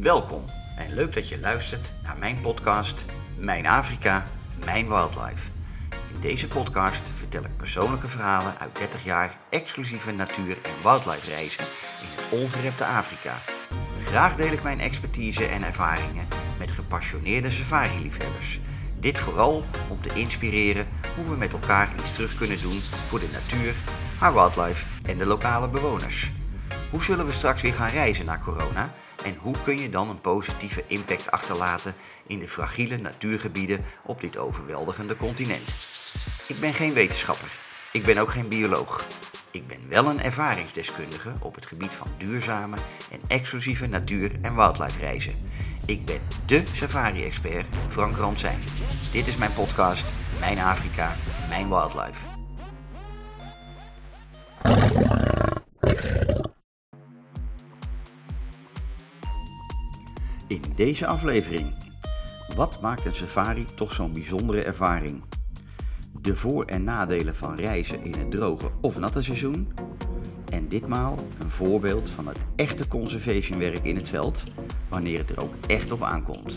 Welkom en leuk dat je luistert naar mijn podcast Mijn Afrika, Mijn Wildlife. In deze podcast vertel ik persoonlijke verhalen uit 30 jaar exclusieve natuur- en wildlife reizen in het ongerepte Afrika. Graag deel ik mijn expertise en ervaringen met gepassioneerde safari-liefhebbers. Dit vooral om te inspireren hoe we met elkaar iets terug kunnen doen voor de natuur, haar wildlife en de lokale bewoners. Hoe zullen we straks weer gaan reizen na corona? En hoe kun je dan een positieve impact achterlaten in de fragiele natuurgebieden op dit overweldigende continent? Ik ben geen wetenschapper. Ik ben ook geen bioloog. Ik ben wel een ervaringsdeskundige op het gebied van duurzame en exclusieve natuur- en wildlife reizen. Ik ben dé safari-expert Frank Ransijn. Dit is mijn podcast Mijn Afrika, Mijn Wildlife. In deze aflevering. Wat maakt een safari toch zo'n bijzondere ervaring? De voor- en nadelen van reizen in het droge of natte seizoen. En ditmaal een voorbeeld van het echte conservationwerk in het veld, wanneer het er ook echt op aankomt.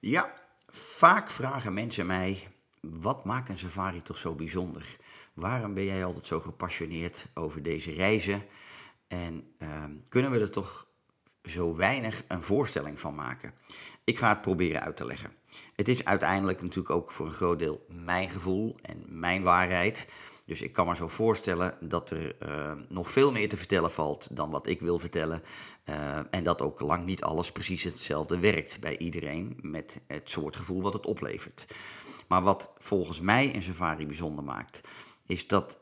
Ja, vaak vragen mensen mij: wat maakt een safari toch zo bijzonder? Waarom ben jij altijd zo gepassioneerd over deze reizen? En ehm, kunnen we er toch zo weinig een voorstelling van maken? Ik ga het proberen uit te leggen. Het is uiteindelijk natuurlijk ook voor een groot deel mijn gevoel en mijn waarheid. Dus ik kan me zo voorstellen dat er uh, nog veel meer te vertellen valt dan wat ik wil vertellen. Uh, en dat ook lang niet alles precies hetzelfde werkt bij iedereen met het soort gevoel wat het oplevert. Maar wat volgens mij een safari bijzonder maakt, is dat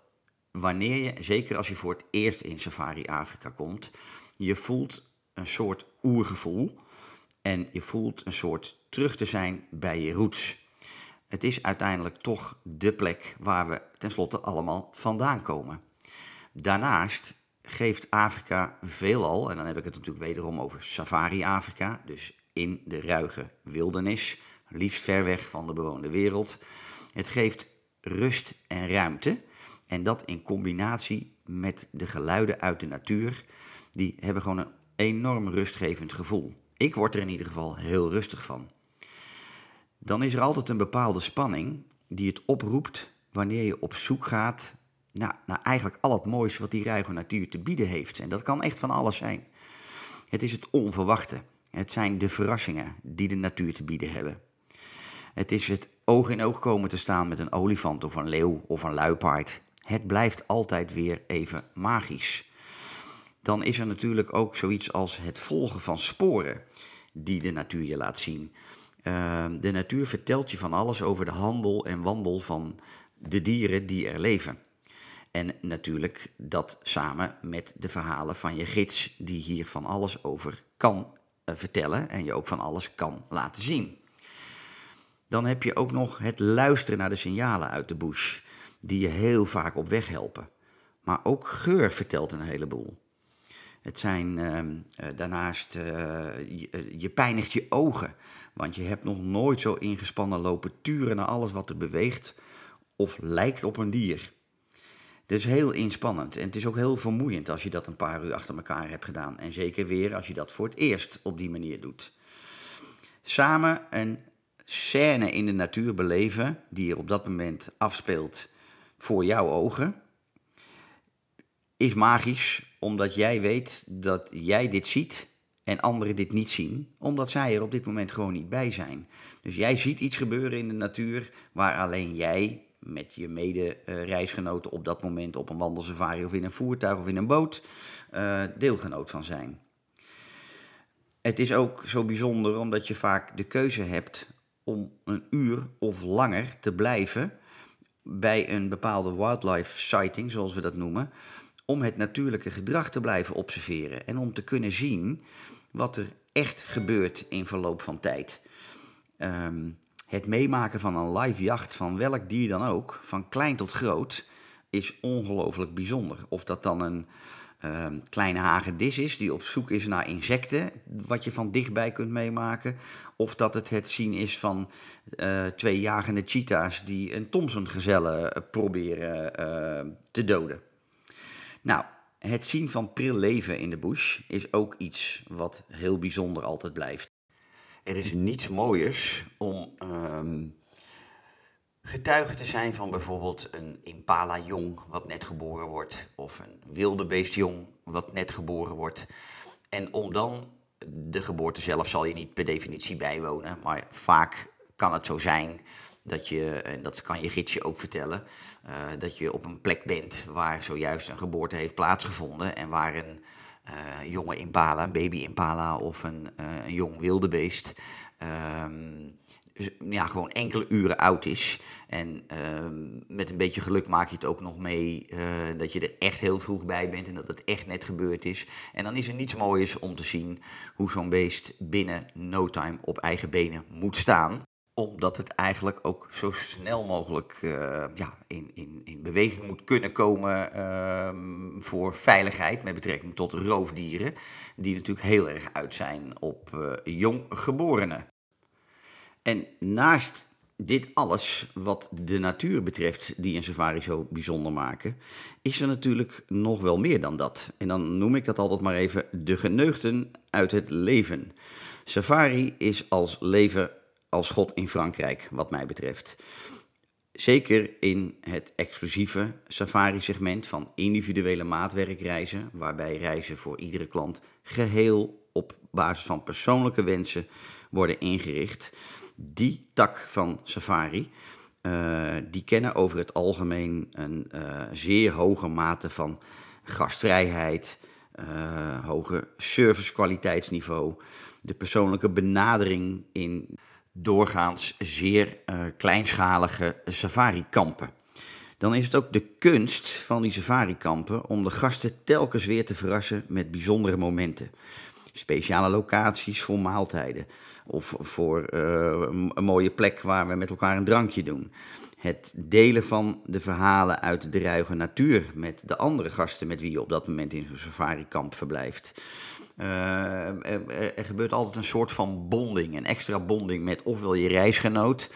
wanneer je, zeker als je voor het eerst in Safari Afrika komt, je voelt een soort oergevoel en je voelt een soort terug te zijn bij je roots. Het is uiteindelijk toch de plek waar we tenslotte allemaal vandaan komen. Daarnaast geeft Afrika veelal, en dan heb ik het natuurlijk wederom over Safari Afrika, dus in de ruige wildernis, liefst ver weg van de bewoonde wereld. Het geeft rust en ruimte. En dat in combinatie met de geluiden uit de natuur, die hebben gewoon een enorm rustgevend gevoel. Ik word er in ieder geval heel rustig van. Dan is er altijd een bepaalde spanning die het oproept wanneer je op zoek gaat naar, naar eigenlijk al het moois wat die ruige natuur te bieden heeft. En dat kan echt van alles zijn. Het is het onverwachte. Het zijn de verrassingen die de natuur te bieden hebben. Het is het oog in oog komen te staan met een olifant of een leeuw of een luipaard. Het blijft altijd weer even magisch. Dan is er natuurlijk ook zoiets als het volgen van sporen die de natuur je laat zien. Uh, de natuur vertelt je van alles over de handel en wandel van de dieren die er leven. En natuurlijk dat samen met de verhalen van je gids, die hier van alles over kan uh, vertellen en je ook van alles kan laten zien. Dan heb je ook nog het luisteren naar de signalen uit de bush, die je heel vaak op weg helpen. Maar ook geur vertelt een heleboel. Het zijn uh, daarnaast, uh, je, je pijnigt je ogen, want je hebt nog nooit zo ingespannen lopen turen naar alles wat er beweegt of lijkt op een dier. Het is heel inspannend en het is ook heel vermoeiend als je dat een paar uur achter elkaar hebt gedaan. En zeker weer als je dat voor het eerst op die manier doet. Samen een scène in de natuur beleven die er op dat moment afspeelt voor jouw ogen, is magisch omdat jij weet dat jij dit ziet en anderen dit niet zien, omdat zij er op dit moment gewoon niet bij zijn. Dus jij ziet iets gebeuren in de natuur waar alleen jij met je mede-reisgenoten op dat moment op een wandelsafari of in een voertuig of in een boot uh, deelgenoot van zijn. Het is ook zo bijzonder omdat je vaak de keuze hebt om een uur of langer te blijven bij een bepaalde wildlife sighting, zoals we dat noemen, om het natuurlijke gedrag te blijven observeren en om te kunnen zien wat er echt gebeurt in verloop van tijd. Um, het meemaken van een live jacht van welk dier dan ook, van klein tot groot, is ongelooflijk bijzonder. Of dat dan een um, kleine hagedis is die op zoek is naar insecten, wat je van dichtbij kunt meemaken. Of dat het het zien is van uh, twee jagende cheetahs die een Thomson-gezelle proberen uh, te doden. Nou, het zien van pril leven in de bush is ook iets wat heel bijzonder altijd blijft. Er is niets mooiers om ehm, getuige te zijn van bijvoorbeeld een impala-jong wat net geboren wordt, of een wildebeestjong wat net geboren wordt. En om dan de geboorte zelf zal je niet per definitie bijwonen, maar vaak kan het zo zijn dat je, en dat kan je gidsje ook vertellen, uh, dat je op een plek bent waar zojuist een geboorte heeft plaatsgevonden en waar een uh, jonge impala, een baby impala of een, uh, een jong wildebeest um, ja, gewoon enkele uren oud is. En uh, met een beetje geluk maak je het ook nog mee uh, dat je er echt heel vroeg bij bent en dat het echt net gebeurd is. En dan is er niets moois om te zien hoe zo'n beest binnen no time op eigen benen moet staan omdat het eigenlijk ook zo snel mogelijk uh, ja, in, in, in beweging moet kunnen komen uh, voor veiligheid met betrekking tot roofdieren, die natuurlijk heel erg uit zijn op uh, jonggeborenen. En naast dit alles wat de natuur betreft, die een safari zo bijzonder maken, is er natuurlijk nog wel meer dan dat. En dan noem ik dat altijd maar even de geneugten uit het leven. Safari is als leven als God in Frankrijk, wat mij betreft. Zeker in het exclusieve safari-segment van individuele maatwerkreizen, waarbij reizen voor iedere klant geheel op basis van persoonlijke wensen worden ingericht. Die tak van safari, uh, die kennen over het algemeen een uh, zeer hoge mate van gastvrijheid, uh, hoge servicekwaliteitsniveau, de persoonlijke benadering in doorgaans zeer kleinschalige safari-kampen. Dan is het ook de kunst van die safari-kampen om de gasten telkens weer te verrassen met bijzondere momenten. Speciale locaties voor maaltijden of voor uh, een mooie plek waar we met elkaar een drankje doen. Het delen van de verhalen uit de ruige natuur met de andere gasten met wie je op dat moment in zo'n safari-kamp verblijft. Uh, er, er, gebeurt altijd een soort van bonding, een extra bonding met ofwel je reisgenoot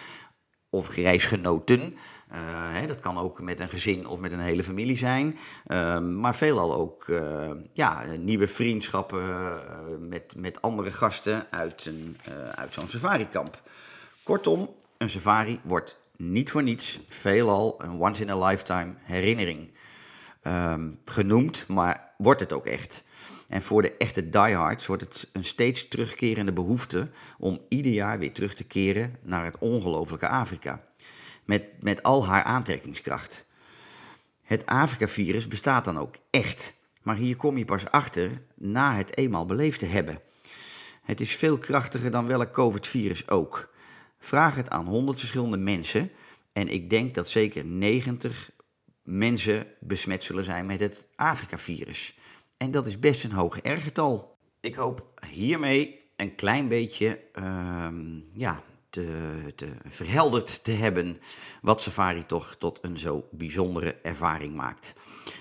of reisgenoten. Uh, hè, dat kan ook met een gezin of met een hele familie zijn. Uh, maar veelal ook uh, ja, nieuwe vriendschappen met, met andere gasten uit, een, uit zo'n safari-kamp. Kortom, een safari wordt niet voor niets veelal een once-in-a-lifetime herinnering ehm, genoemd, maar wordt het ook echt. En voor de echte diehards wordt het een steeds terugkerende behoefte om ieder jaar weer terug te keren naar het ongelofelijke Afrika. Met, met al haar aantrekkingskracht. Het Afrika-virus bestaat dan ook echt. Maar hier kom je pas achter na het eenmaal beleefd te hebben. Het is veel krachtiger dan welk COVID-virus ook. Vraag het aan 100 verschillende mensen en ik denk dat zeker 90 mensen besmet zullen zijn met het Afrika-virus. En dat is best een hoog R-getal. Ik hoop hiermee een klein beetje uh, ja, te, te verhelderd te hebben wat Safari toch tot een zo bijzondere ervaring maakt.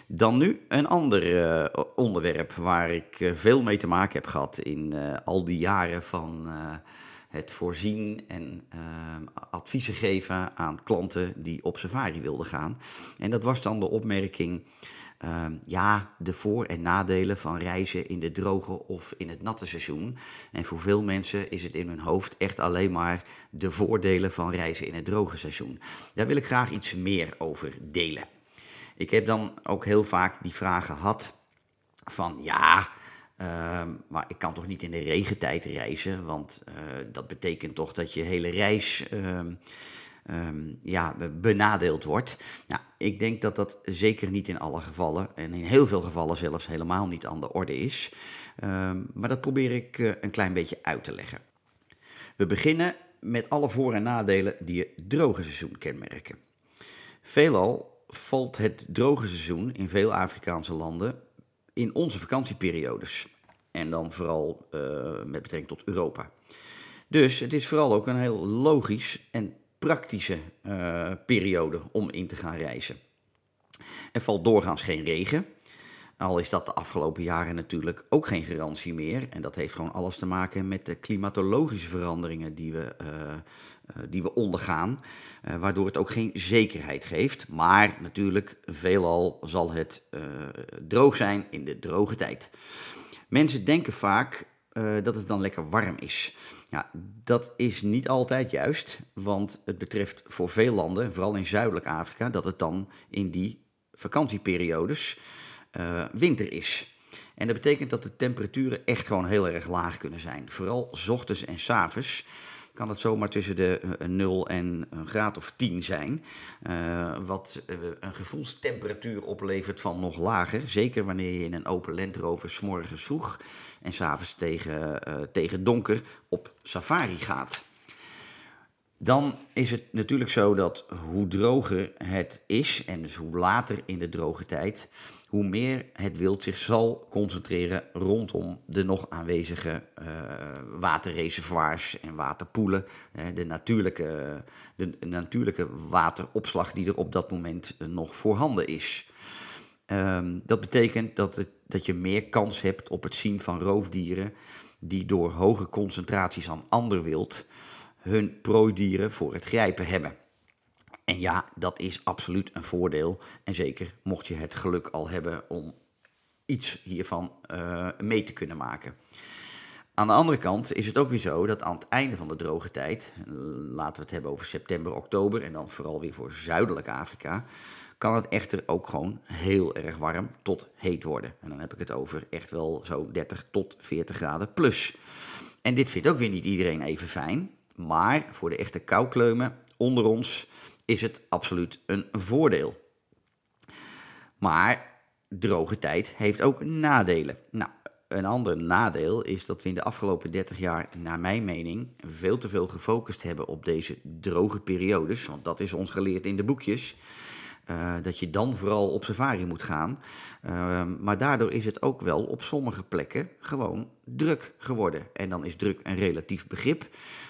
Dan nu een ander uh, onderwerp waar ik uh, veel mee te maken heb gehad in uh, al die jaren van het voorzien en adviezen geven aan klanten die op safari wilden gaan. En dat was dan de opmerking uh, ja, de voor- en nadelen van reizen in de droge of in het natte seizoen. En voor veel mensen is het in hun hoofd echt alleen maar de voordelen van reizen in het droge seizoen. Daar wil ik graag iets meer over delen. Ik heb dan ook heel vaak die vraag gehad van ja, uh, maar ik kan toch niet in de regentijd reizen, want uh, dat betekent toch dat je hele reis ehm, um, ja, benadeeld wordt. Nou, ik denk dat dat zeker niet in alle gevallen, en in heel veel gevallen zelfs helemaal niet aan de orde is. Um, maar dat probeer ik uh, een klein beetje uit te leggen. We beginnen met alle voor- en nadelen die het droge seizoen kenmerken. Veelal valt het droge seizoen in veel Afrikaanse landen in onze vakantieperiodes. En dan vooral uh, met betrekking tot Europa. Dus het is vooral ook een heel logisch en praktische uh, periode om in te gaan reizen. Er valt doorgaans geen regen. Al is dat de afgelopen jaren natuurlijk ook geen garantie meer. En dat heeft gewoon alles te maken met de klimatologische veranderingen die we uh, die we ondergaan, waardoor het ook geen zekerheid geeft. Maar natuurlijk, veelal zal het droog zijn in de droge tijd. Mensen denken vaak dat het dan lekker warm is. Ja, dat is niet altijd juist, want het betreft voor veel landen, vooral in Zuidelijk Afrika, dat het dan in die vakantieperiodes uh, winter is. En dat betekent dat de temperaturen echt gewoon heel erg laag kunnen zijn. Vooral s ochtends en s avonds kan het zomaar tussen de 0 eh, en een graad of 10 zijn. Uh, wat uh, een gevoelstemperatuur oplevert van nog lager. Zeker wanneer je in een open Land Rover s'morgens vroeg en s'avonds tegen, tegen donker op safari gaat. Dan is het natuurlijk zo dat hoe droger het is, en dus hoe later in de droge tijd, hoe meer het wild zich zal concentreren rondom de nog aanwezige uh, waterreservoirs en waterpoelen. de, natuurlijke, de natuurlijke wateropslag die er op dat moment nog voorhanden is. Um, dat betekent dat, het, dat je meer kans hebt op het zien van roofdieren die door hoge concentraties aan ander wild hun prooidieren voor het grijpen hebben. En ja, dat is absoluut een voordeel. En zeker mocht je het geluk al hebben om iets hiervan uh, mee te kunnen maken. Aan de andere kant is het ook weer zo dat aan het einde van de droge tijd, laten we het hebben over september, oktober en dan vooral weer voor zuidelijk Afrika, kan het echter ook gewoon heel erg warm tot heet worden. En dan heb ik het over echt wel zo 30 tot 40 graden plus. En dit vindt ook weer niet iedereen even fijn. Maar voor de echte koukleumen onder ons is het absoluut een voordeel. Maar droge tijd heeft ook nadelen. Nou, een ander nadeel is dat we in de afgelopen 30 jaar, naar mijn mening, veel te veel gefocust hebben op deze droge periodes. Want dat is ons geleerd in de boekjes. Uh, dat je dan vooral op safari moet gaan. Uh, maar daardoor is het ook wel op sommige plekken gewoon druk geworden. En dan is druk een relatief begrip.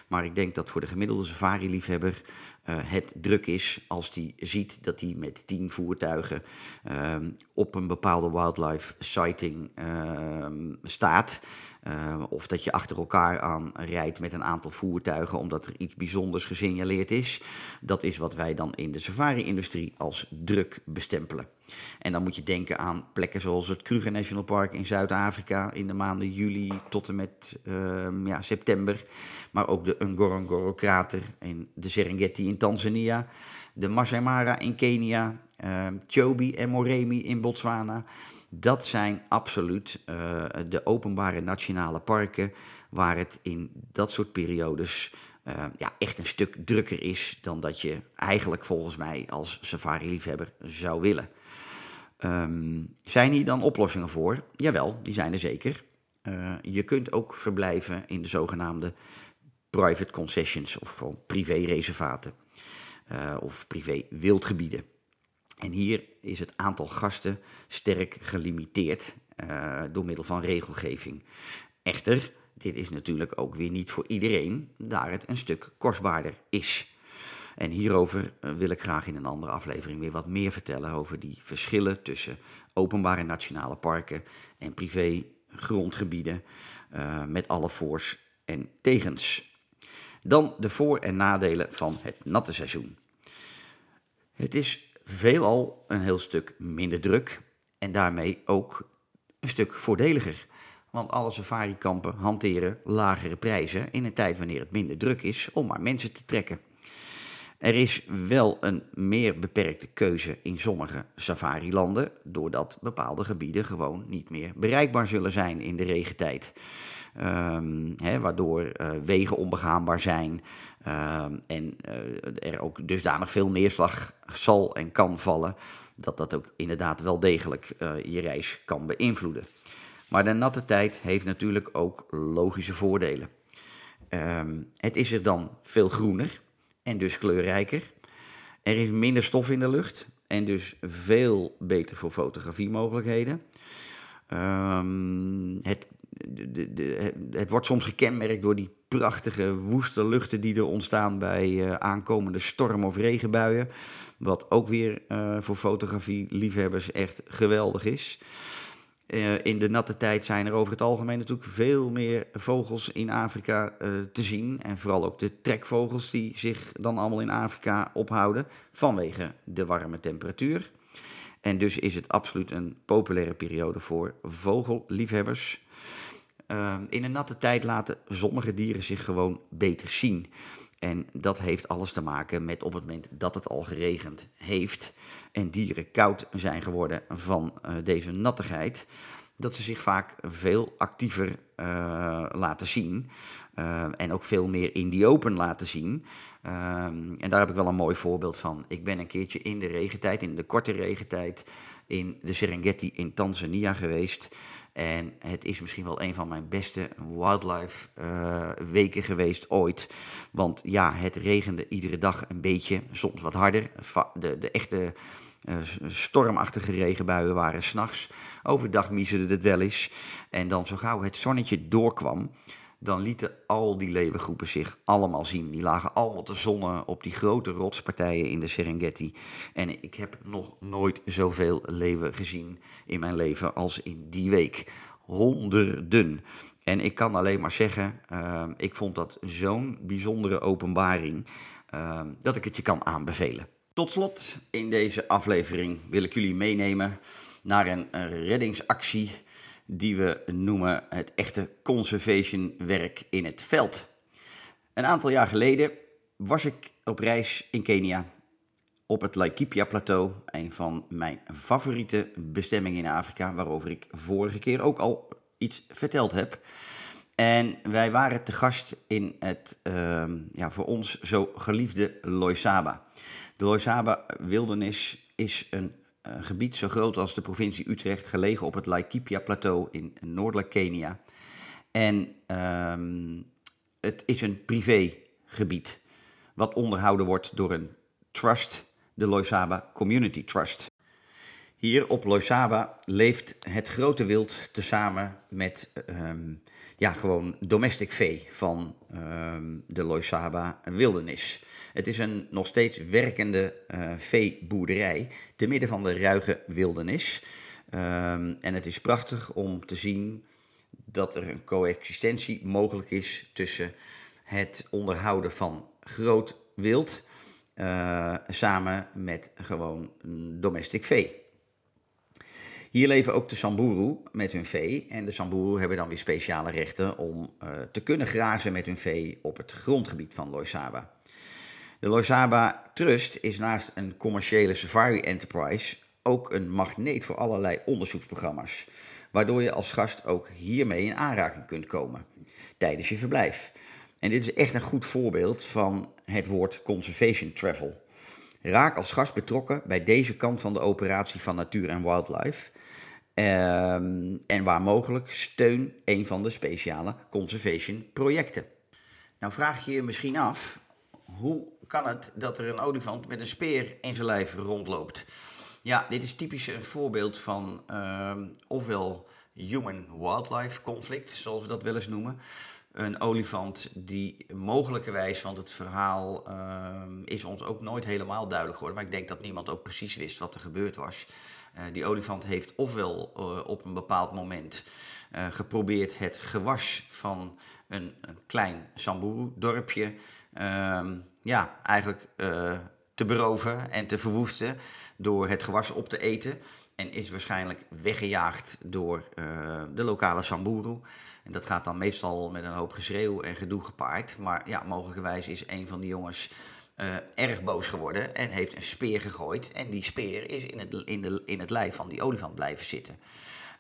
Maar ik denk dat voor de gemiddelde safari-liefhebber uh, het druk is als hij ziet dat hij met tien voertuigen ehm, op een bepaalde wildlife sighting ehm, staat. Uh, of dat je achter elkaar aan rijdt met een aantal voertuigen omdat er iets bijzonders gesignaleerd is. Dat is wat wij dan in de safari-industrie als druk bestempelen. En dan moet je denken aan plekken zoals het Kruger National Park in Zuid-Afrika in de maanden juli tot en met uh, ja, september. Maar ook de Ngorongoro-krater in de Serengeti in Tanzania. De Masai Mara in Kenia. Uh, Chobe en Moremi in Botswana. Dat zijn absoluut uh, de openbare nationale parken waar het in dat soort periodes uh, ja, echt een stuk drukker is dan dat je eigenlijk volgens mij als safari-liefhebber zou willen. Um, zijn hier dan oplossingen voor? Jawel, die zijn er zeker. Uh, je kunt ook verblijven in de zogenaamde private concessions of privé-reservaten uh, of privé-wildgebieden. En hier is het aantal gasten sterk gelimiteerd uh, door middel van regelgeving. Echter, dit is natuurlijk ook weer niet voor iedereen, daar het een stuk kostbaarder is. En hierover eh, wil ik graag in een andere aflevering weer wat meer vertellen over die verschillen tussen openbare nationale parken en privé grondgebieden uh, met alle voors en tegens. Dan de voor- en nadelen van het natte seizoen. Het is veelal een heel stuk minder druk en daarmee ook een stuk voordeliger. Want alle safarikampen hanteren lagere prijzen in een tijd wanneer het minder druk is om maar mensen te trekken. Er is wel een meer beperkte keuze in sommige safari-landen, doordat bepaalde gebieden gewoon niet meer bereikbaar zullen zijn in de regentijd. Um, hè, waardoor uh, wegen onbegaanbaar zijn um, en uh, er ook dusdanig veel neerslag zal en kan vallen, dat dat ook inderdaad wel degelijk uh, je reis kan beïnvloeden. Maar de natte tijd heeft natuurlijk ook logische voordelen. Um, het is er dan veel groener en dus kleurrijker. Er is minder stof in de lucht en dus veel beter voor fotografiemogelijkheden. Um, het, de, de, het wordt soms gekenmerkt door die prachtige woeste luchten die er ontstaan bij uh, aankomende storm- of regenbuien. Wat ook weer uh, voor fotografie-liefhebbers echt geweldig is. Eh, in de natte tijd zijn er over het algemeen natuurlijk veel meer vogels in Afrika eh, te zien. En vooral ook de trekvogels die zich dan allemaal in Afrika ophouden vanwege de warme temperatuur. En dus is het absoluut een populaire periode voor vogelliefhebbers. Uh, in een natte tijd laten sommige dieren zich gewoon beter zien. En dat heeft alles te maken met op het moment dat het al geregend heeft en dieren koud zijn geworden van uh, deze nattigheid, dat ze zich vaak veel actiever uh, laten zien. Uh, en ook veel meer in die open laten zien. Um, en daar heb ik wel een mooi voorbeeld van. Ik ben een keertje in de regentijd, in de korte regentijd, in de Serengeti in Tanzania geweest. En het is misschien wel een van mijn beste wildlife uh, weken geweest ooit. Want ja, het regende iedere dag een beetje, soms wat harder. De, de echte stormachtige regenbuien waren s'nachts. Overdag miezerde het wel eens. En dan zo gauw het zonnetje doorkwam, dan lieten al die leeuwengroepen zich allemaal zien. Die lagen allemaal te zonnen op die grote rotspartijen in de Serengeti. En ik heb nog nooit zoveel leeuwen gezien in mijn leven als in die week. Honderden. En ik kan alleen maar zeggen, uh, ik vond dat zo'n bijzondere openbaring, uh, dat ik het je kan aanbevelen. Tot slot, in deze aflevering wil ik jullie meenemen naar een, reddingsactie die we noemen het echte conservation werk in het veld. Een aantal jaar geleden was ik op reis in Kenia op het Laikipia-plateau, een van mijn favoriete bestemmingen in Afrika, waarover ik vorige keer ook al iets verteld heb. En wij waren te gast in het uh, ja, voor ons zo geliefde Loisaba. De Loisaba-wildernis is een een gebied zo groot als de provincie Utrecht, gelegen op het Laikipia-plateau in noordelijk Kenia. En um, het is een privégebied, wat onderhouden wordt door een trust, de Loisaba Community Trust. Hier op Loisaba leeft het grote wild tezamen met um, ja, gewoon domestic vee van um, de Loisaba wildernis. Het is een nog steeds werkende uh, veeboerderij te midden van de ruige wildernis. Um, en het is prachtig om te zien dat er een coexistentie mogelijk is tussen het onderhouden van groot wild uh, samen met gewoon domestic vee. Hier leven ook de Samburu met hun vee. En de Samburu hebben dan weer speciale rechten om uh, te kunnen grazen met hun vee op het grondgebied van Loisaba. De Loisaba Trust is naast een commerciële safari enterprise ook een magneet voor allerlei onderzoeksprogramma's, waardoor je als gast ook hiermee in aanraking kunt komen tijdens je verblijf. En dit is echt een goed voorbeeld van het woord conservation travel. Raak als gast betrokken bij deze kant van de operatie van natuur en wildlife. Um, en waar mogelijk steun een van de speciale conservation projecten. Nou vraag je je misschien af, hoe kan het dat er een olifant met een speer in zijn lijf rondloopt? Ja, dit is typisch een voorbeeld van uh, ofwel human-wildlife conflict, zoals we dat wel eens noemen. Een olifant die mogelijkerwijs, want het verhaal uh, is ons ook nooit helemaal duidelijk geworden, maar ik denk dat niemand ook precies wist wat er gebeurd was. Uh, die olifant heeft ofwel uh, op een bepaald moment uh, geprobeerd het gewas van een, een klein Samburu-dorpje ehm, ja, eigenlijk te beroven en te verwoesten door het gewas op te eten. En is waarschijnlijk weggejaagd door de lokale Samburu. En dat gaat dan meestal met een hoop geschreeuw en gedoe gepaard. Maar ja, mogelijkerwijs is een van die jongens uh, erg boos geworden en heeft een speer gegooid. En die speer is in het, in de, in het lijf van die olifant blijven zitten.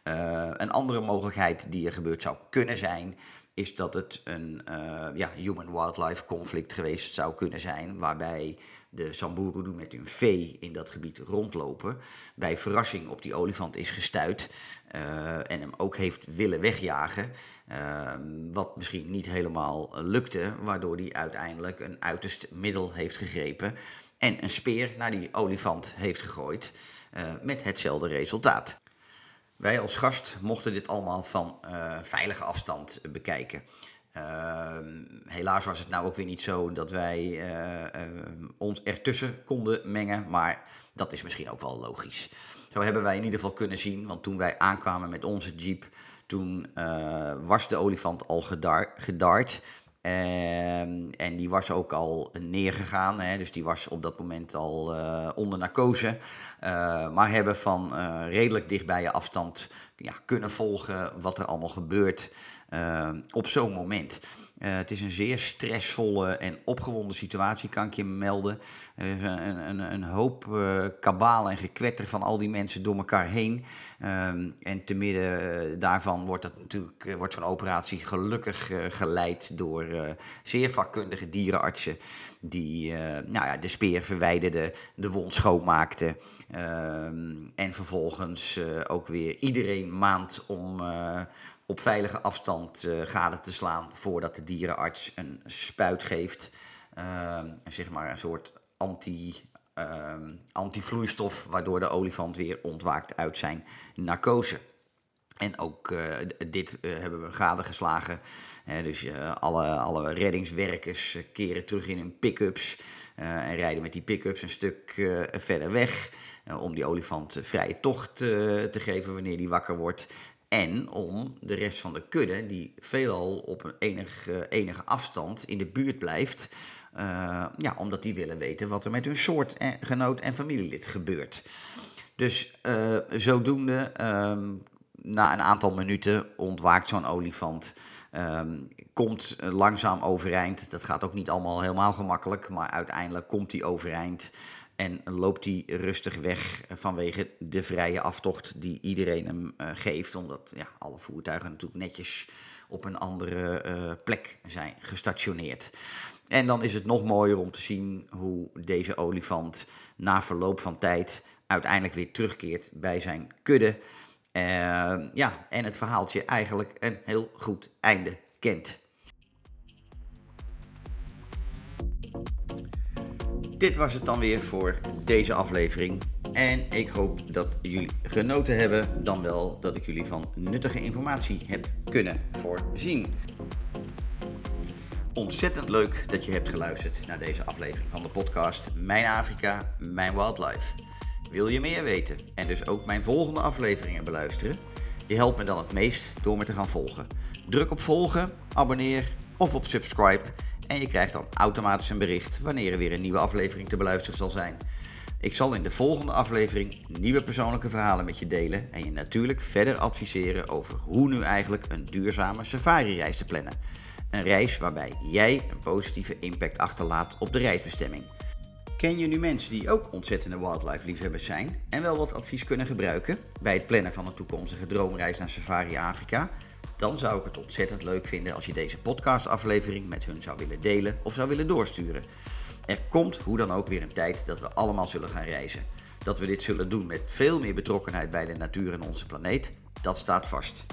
Uh, een andere mogelijkheid die er gebeurd zou kunnen zijn, is dat het een uh, ja, human-wildlife conflict geweest zou kunnen zijn, waarbij de Samburu met hun vee in dat gebied rondlopen, bij verrassing op die olifant is gestuurd uh, en hem ook heeft willen wegjagen, uh, wat misschien niet helemaal lukte, waardoor hij uiteindelijk een uiterst middel heeft gegrepen en een speer naar die olifant heeft gegooid, met hetzelfde resultaat. Wij als gast mochten dit allemaal van uh, veilige afstand bekijken. Uh, helaas was het nou ook weer niet zo dat wij uh, ons ertussen konden mengen, maar dat is misschien ook wel logisch. Zo hebben wij in ieder geval kunnen zien, want toen wij aankwamen met onze jeep, toen was de olifant al gedar, gedart. Ehm, en die was ook al neergegaan, hè, dus die was op dat moment al onder narcose. Maar hebben van redelijk dichtbij afstand ja, kunnen volgen wat er allemaal gebeurt op zo'n moment. Uh, het is een zeer stressvolle en opgewonden situatie, kan ik je melden. Er is een, een, een hoop uh, kabaal en gekwetter van al die mensen door elkaar heen. Um, en te midden daarvan wordt, dat natuurlijk, wordt zo'n operatie gelukkig geleid door zeer vakkundige dierenartsen. Die nou ja, de speer verwijderden, de wond schoonmaakten. Ehm, en vervolgens ook weer iedereen maand om op veilige afstand uh, gade te slaan voordat de dierenarts een spuit geeft. Uh, zeg maar een soort anti, uh, antivloeistof, waardoor de olifant weer ontwaakt uit zijn narcose. En ook uh, dit uh, hebben we gadegeslagen. Uh, dus alle, alle reddingswerkers keren terug in hun pick-ups en rijden met die pick-ups een stuk verder weg. om die olifant vrije tocht te geven wanneer die wakker wordt. En om de rest van de kudde, die veelal op een enige, enige afstand in de buurt blijft, uh, ja, omdat die willen weten wat er met hun soortgenoot en familielid gebeurt. Dus uh, zodoende, um, na een aantal minuten ontwaakt zo'n olifant. Um, komt langzaam overeind. Dat gaat ook niet allemaal helemaal gemakkelijk, maar uiteindelijk komt hij overeind. En loopt hij rustig weg vanwege de vrije aftocht die iedereen hem uh, geeft. Omdat ja, alle voertuigen natuurlijk netjes op een andere uh, plek zijn gestationeerd. En dan is het nog mooier om te zien hoe deze olifant na verloop van tijd uiteindelijk weer terugkeert bij zijn kudde. Uh, ja, en het verhaaltje eigenlijk een heel goed einde kent. Dit was het dan weer voor deze aflevering. En ik hoop dat jullie genoten hebben, dan wel dat ik jullie van nuttige informatie heb kunnen voorzien. Ontzettend leuk dat je hebt geluisterd naar deze aflevering van de podcast Mijn Afrika, Mijn Wildlife. Wil je meer weten en dus ook mijn volgende afleveringen beluisteren? Je helpt me dan het meest door me te gaan volgen. Druk op volgen, abonneer of op subscribe en je krijgt dan automatisch een bericht wanneer er weer een nieuwe aflevering te beluisteren zal zijn. Ik zal in de volgende aflevering nieuwe persoonlijke verhalen met je delen en je natuurlijk verder adviseren over hoe nu eigenlijk een duurzame safari-reis te plannen. Een reis waarbij jij een positieve impact achterlaat op de reisbestemming. Ken je nu mensen die ook ontzettende wildlife liefhebbers zijn en wel wat advies kunnen gebruiken bij het plannen van een toekomstige droomreis naar Safari Afrika? dan zou ik het ontzettend leuk vinden als je deze podcastaflevering met hun zou willen delen of zou willen doorsturen. Er komt hoe dan ook weer een tijd dat we allemaal zullen gaan reizen. Dat we dit zullen doen met veel meer betrokkenheid bij de natuur en onze planeet, dat staat vast.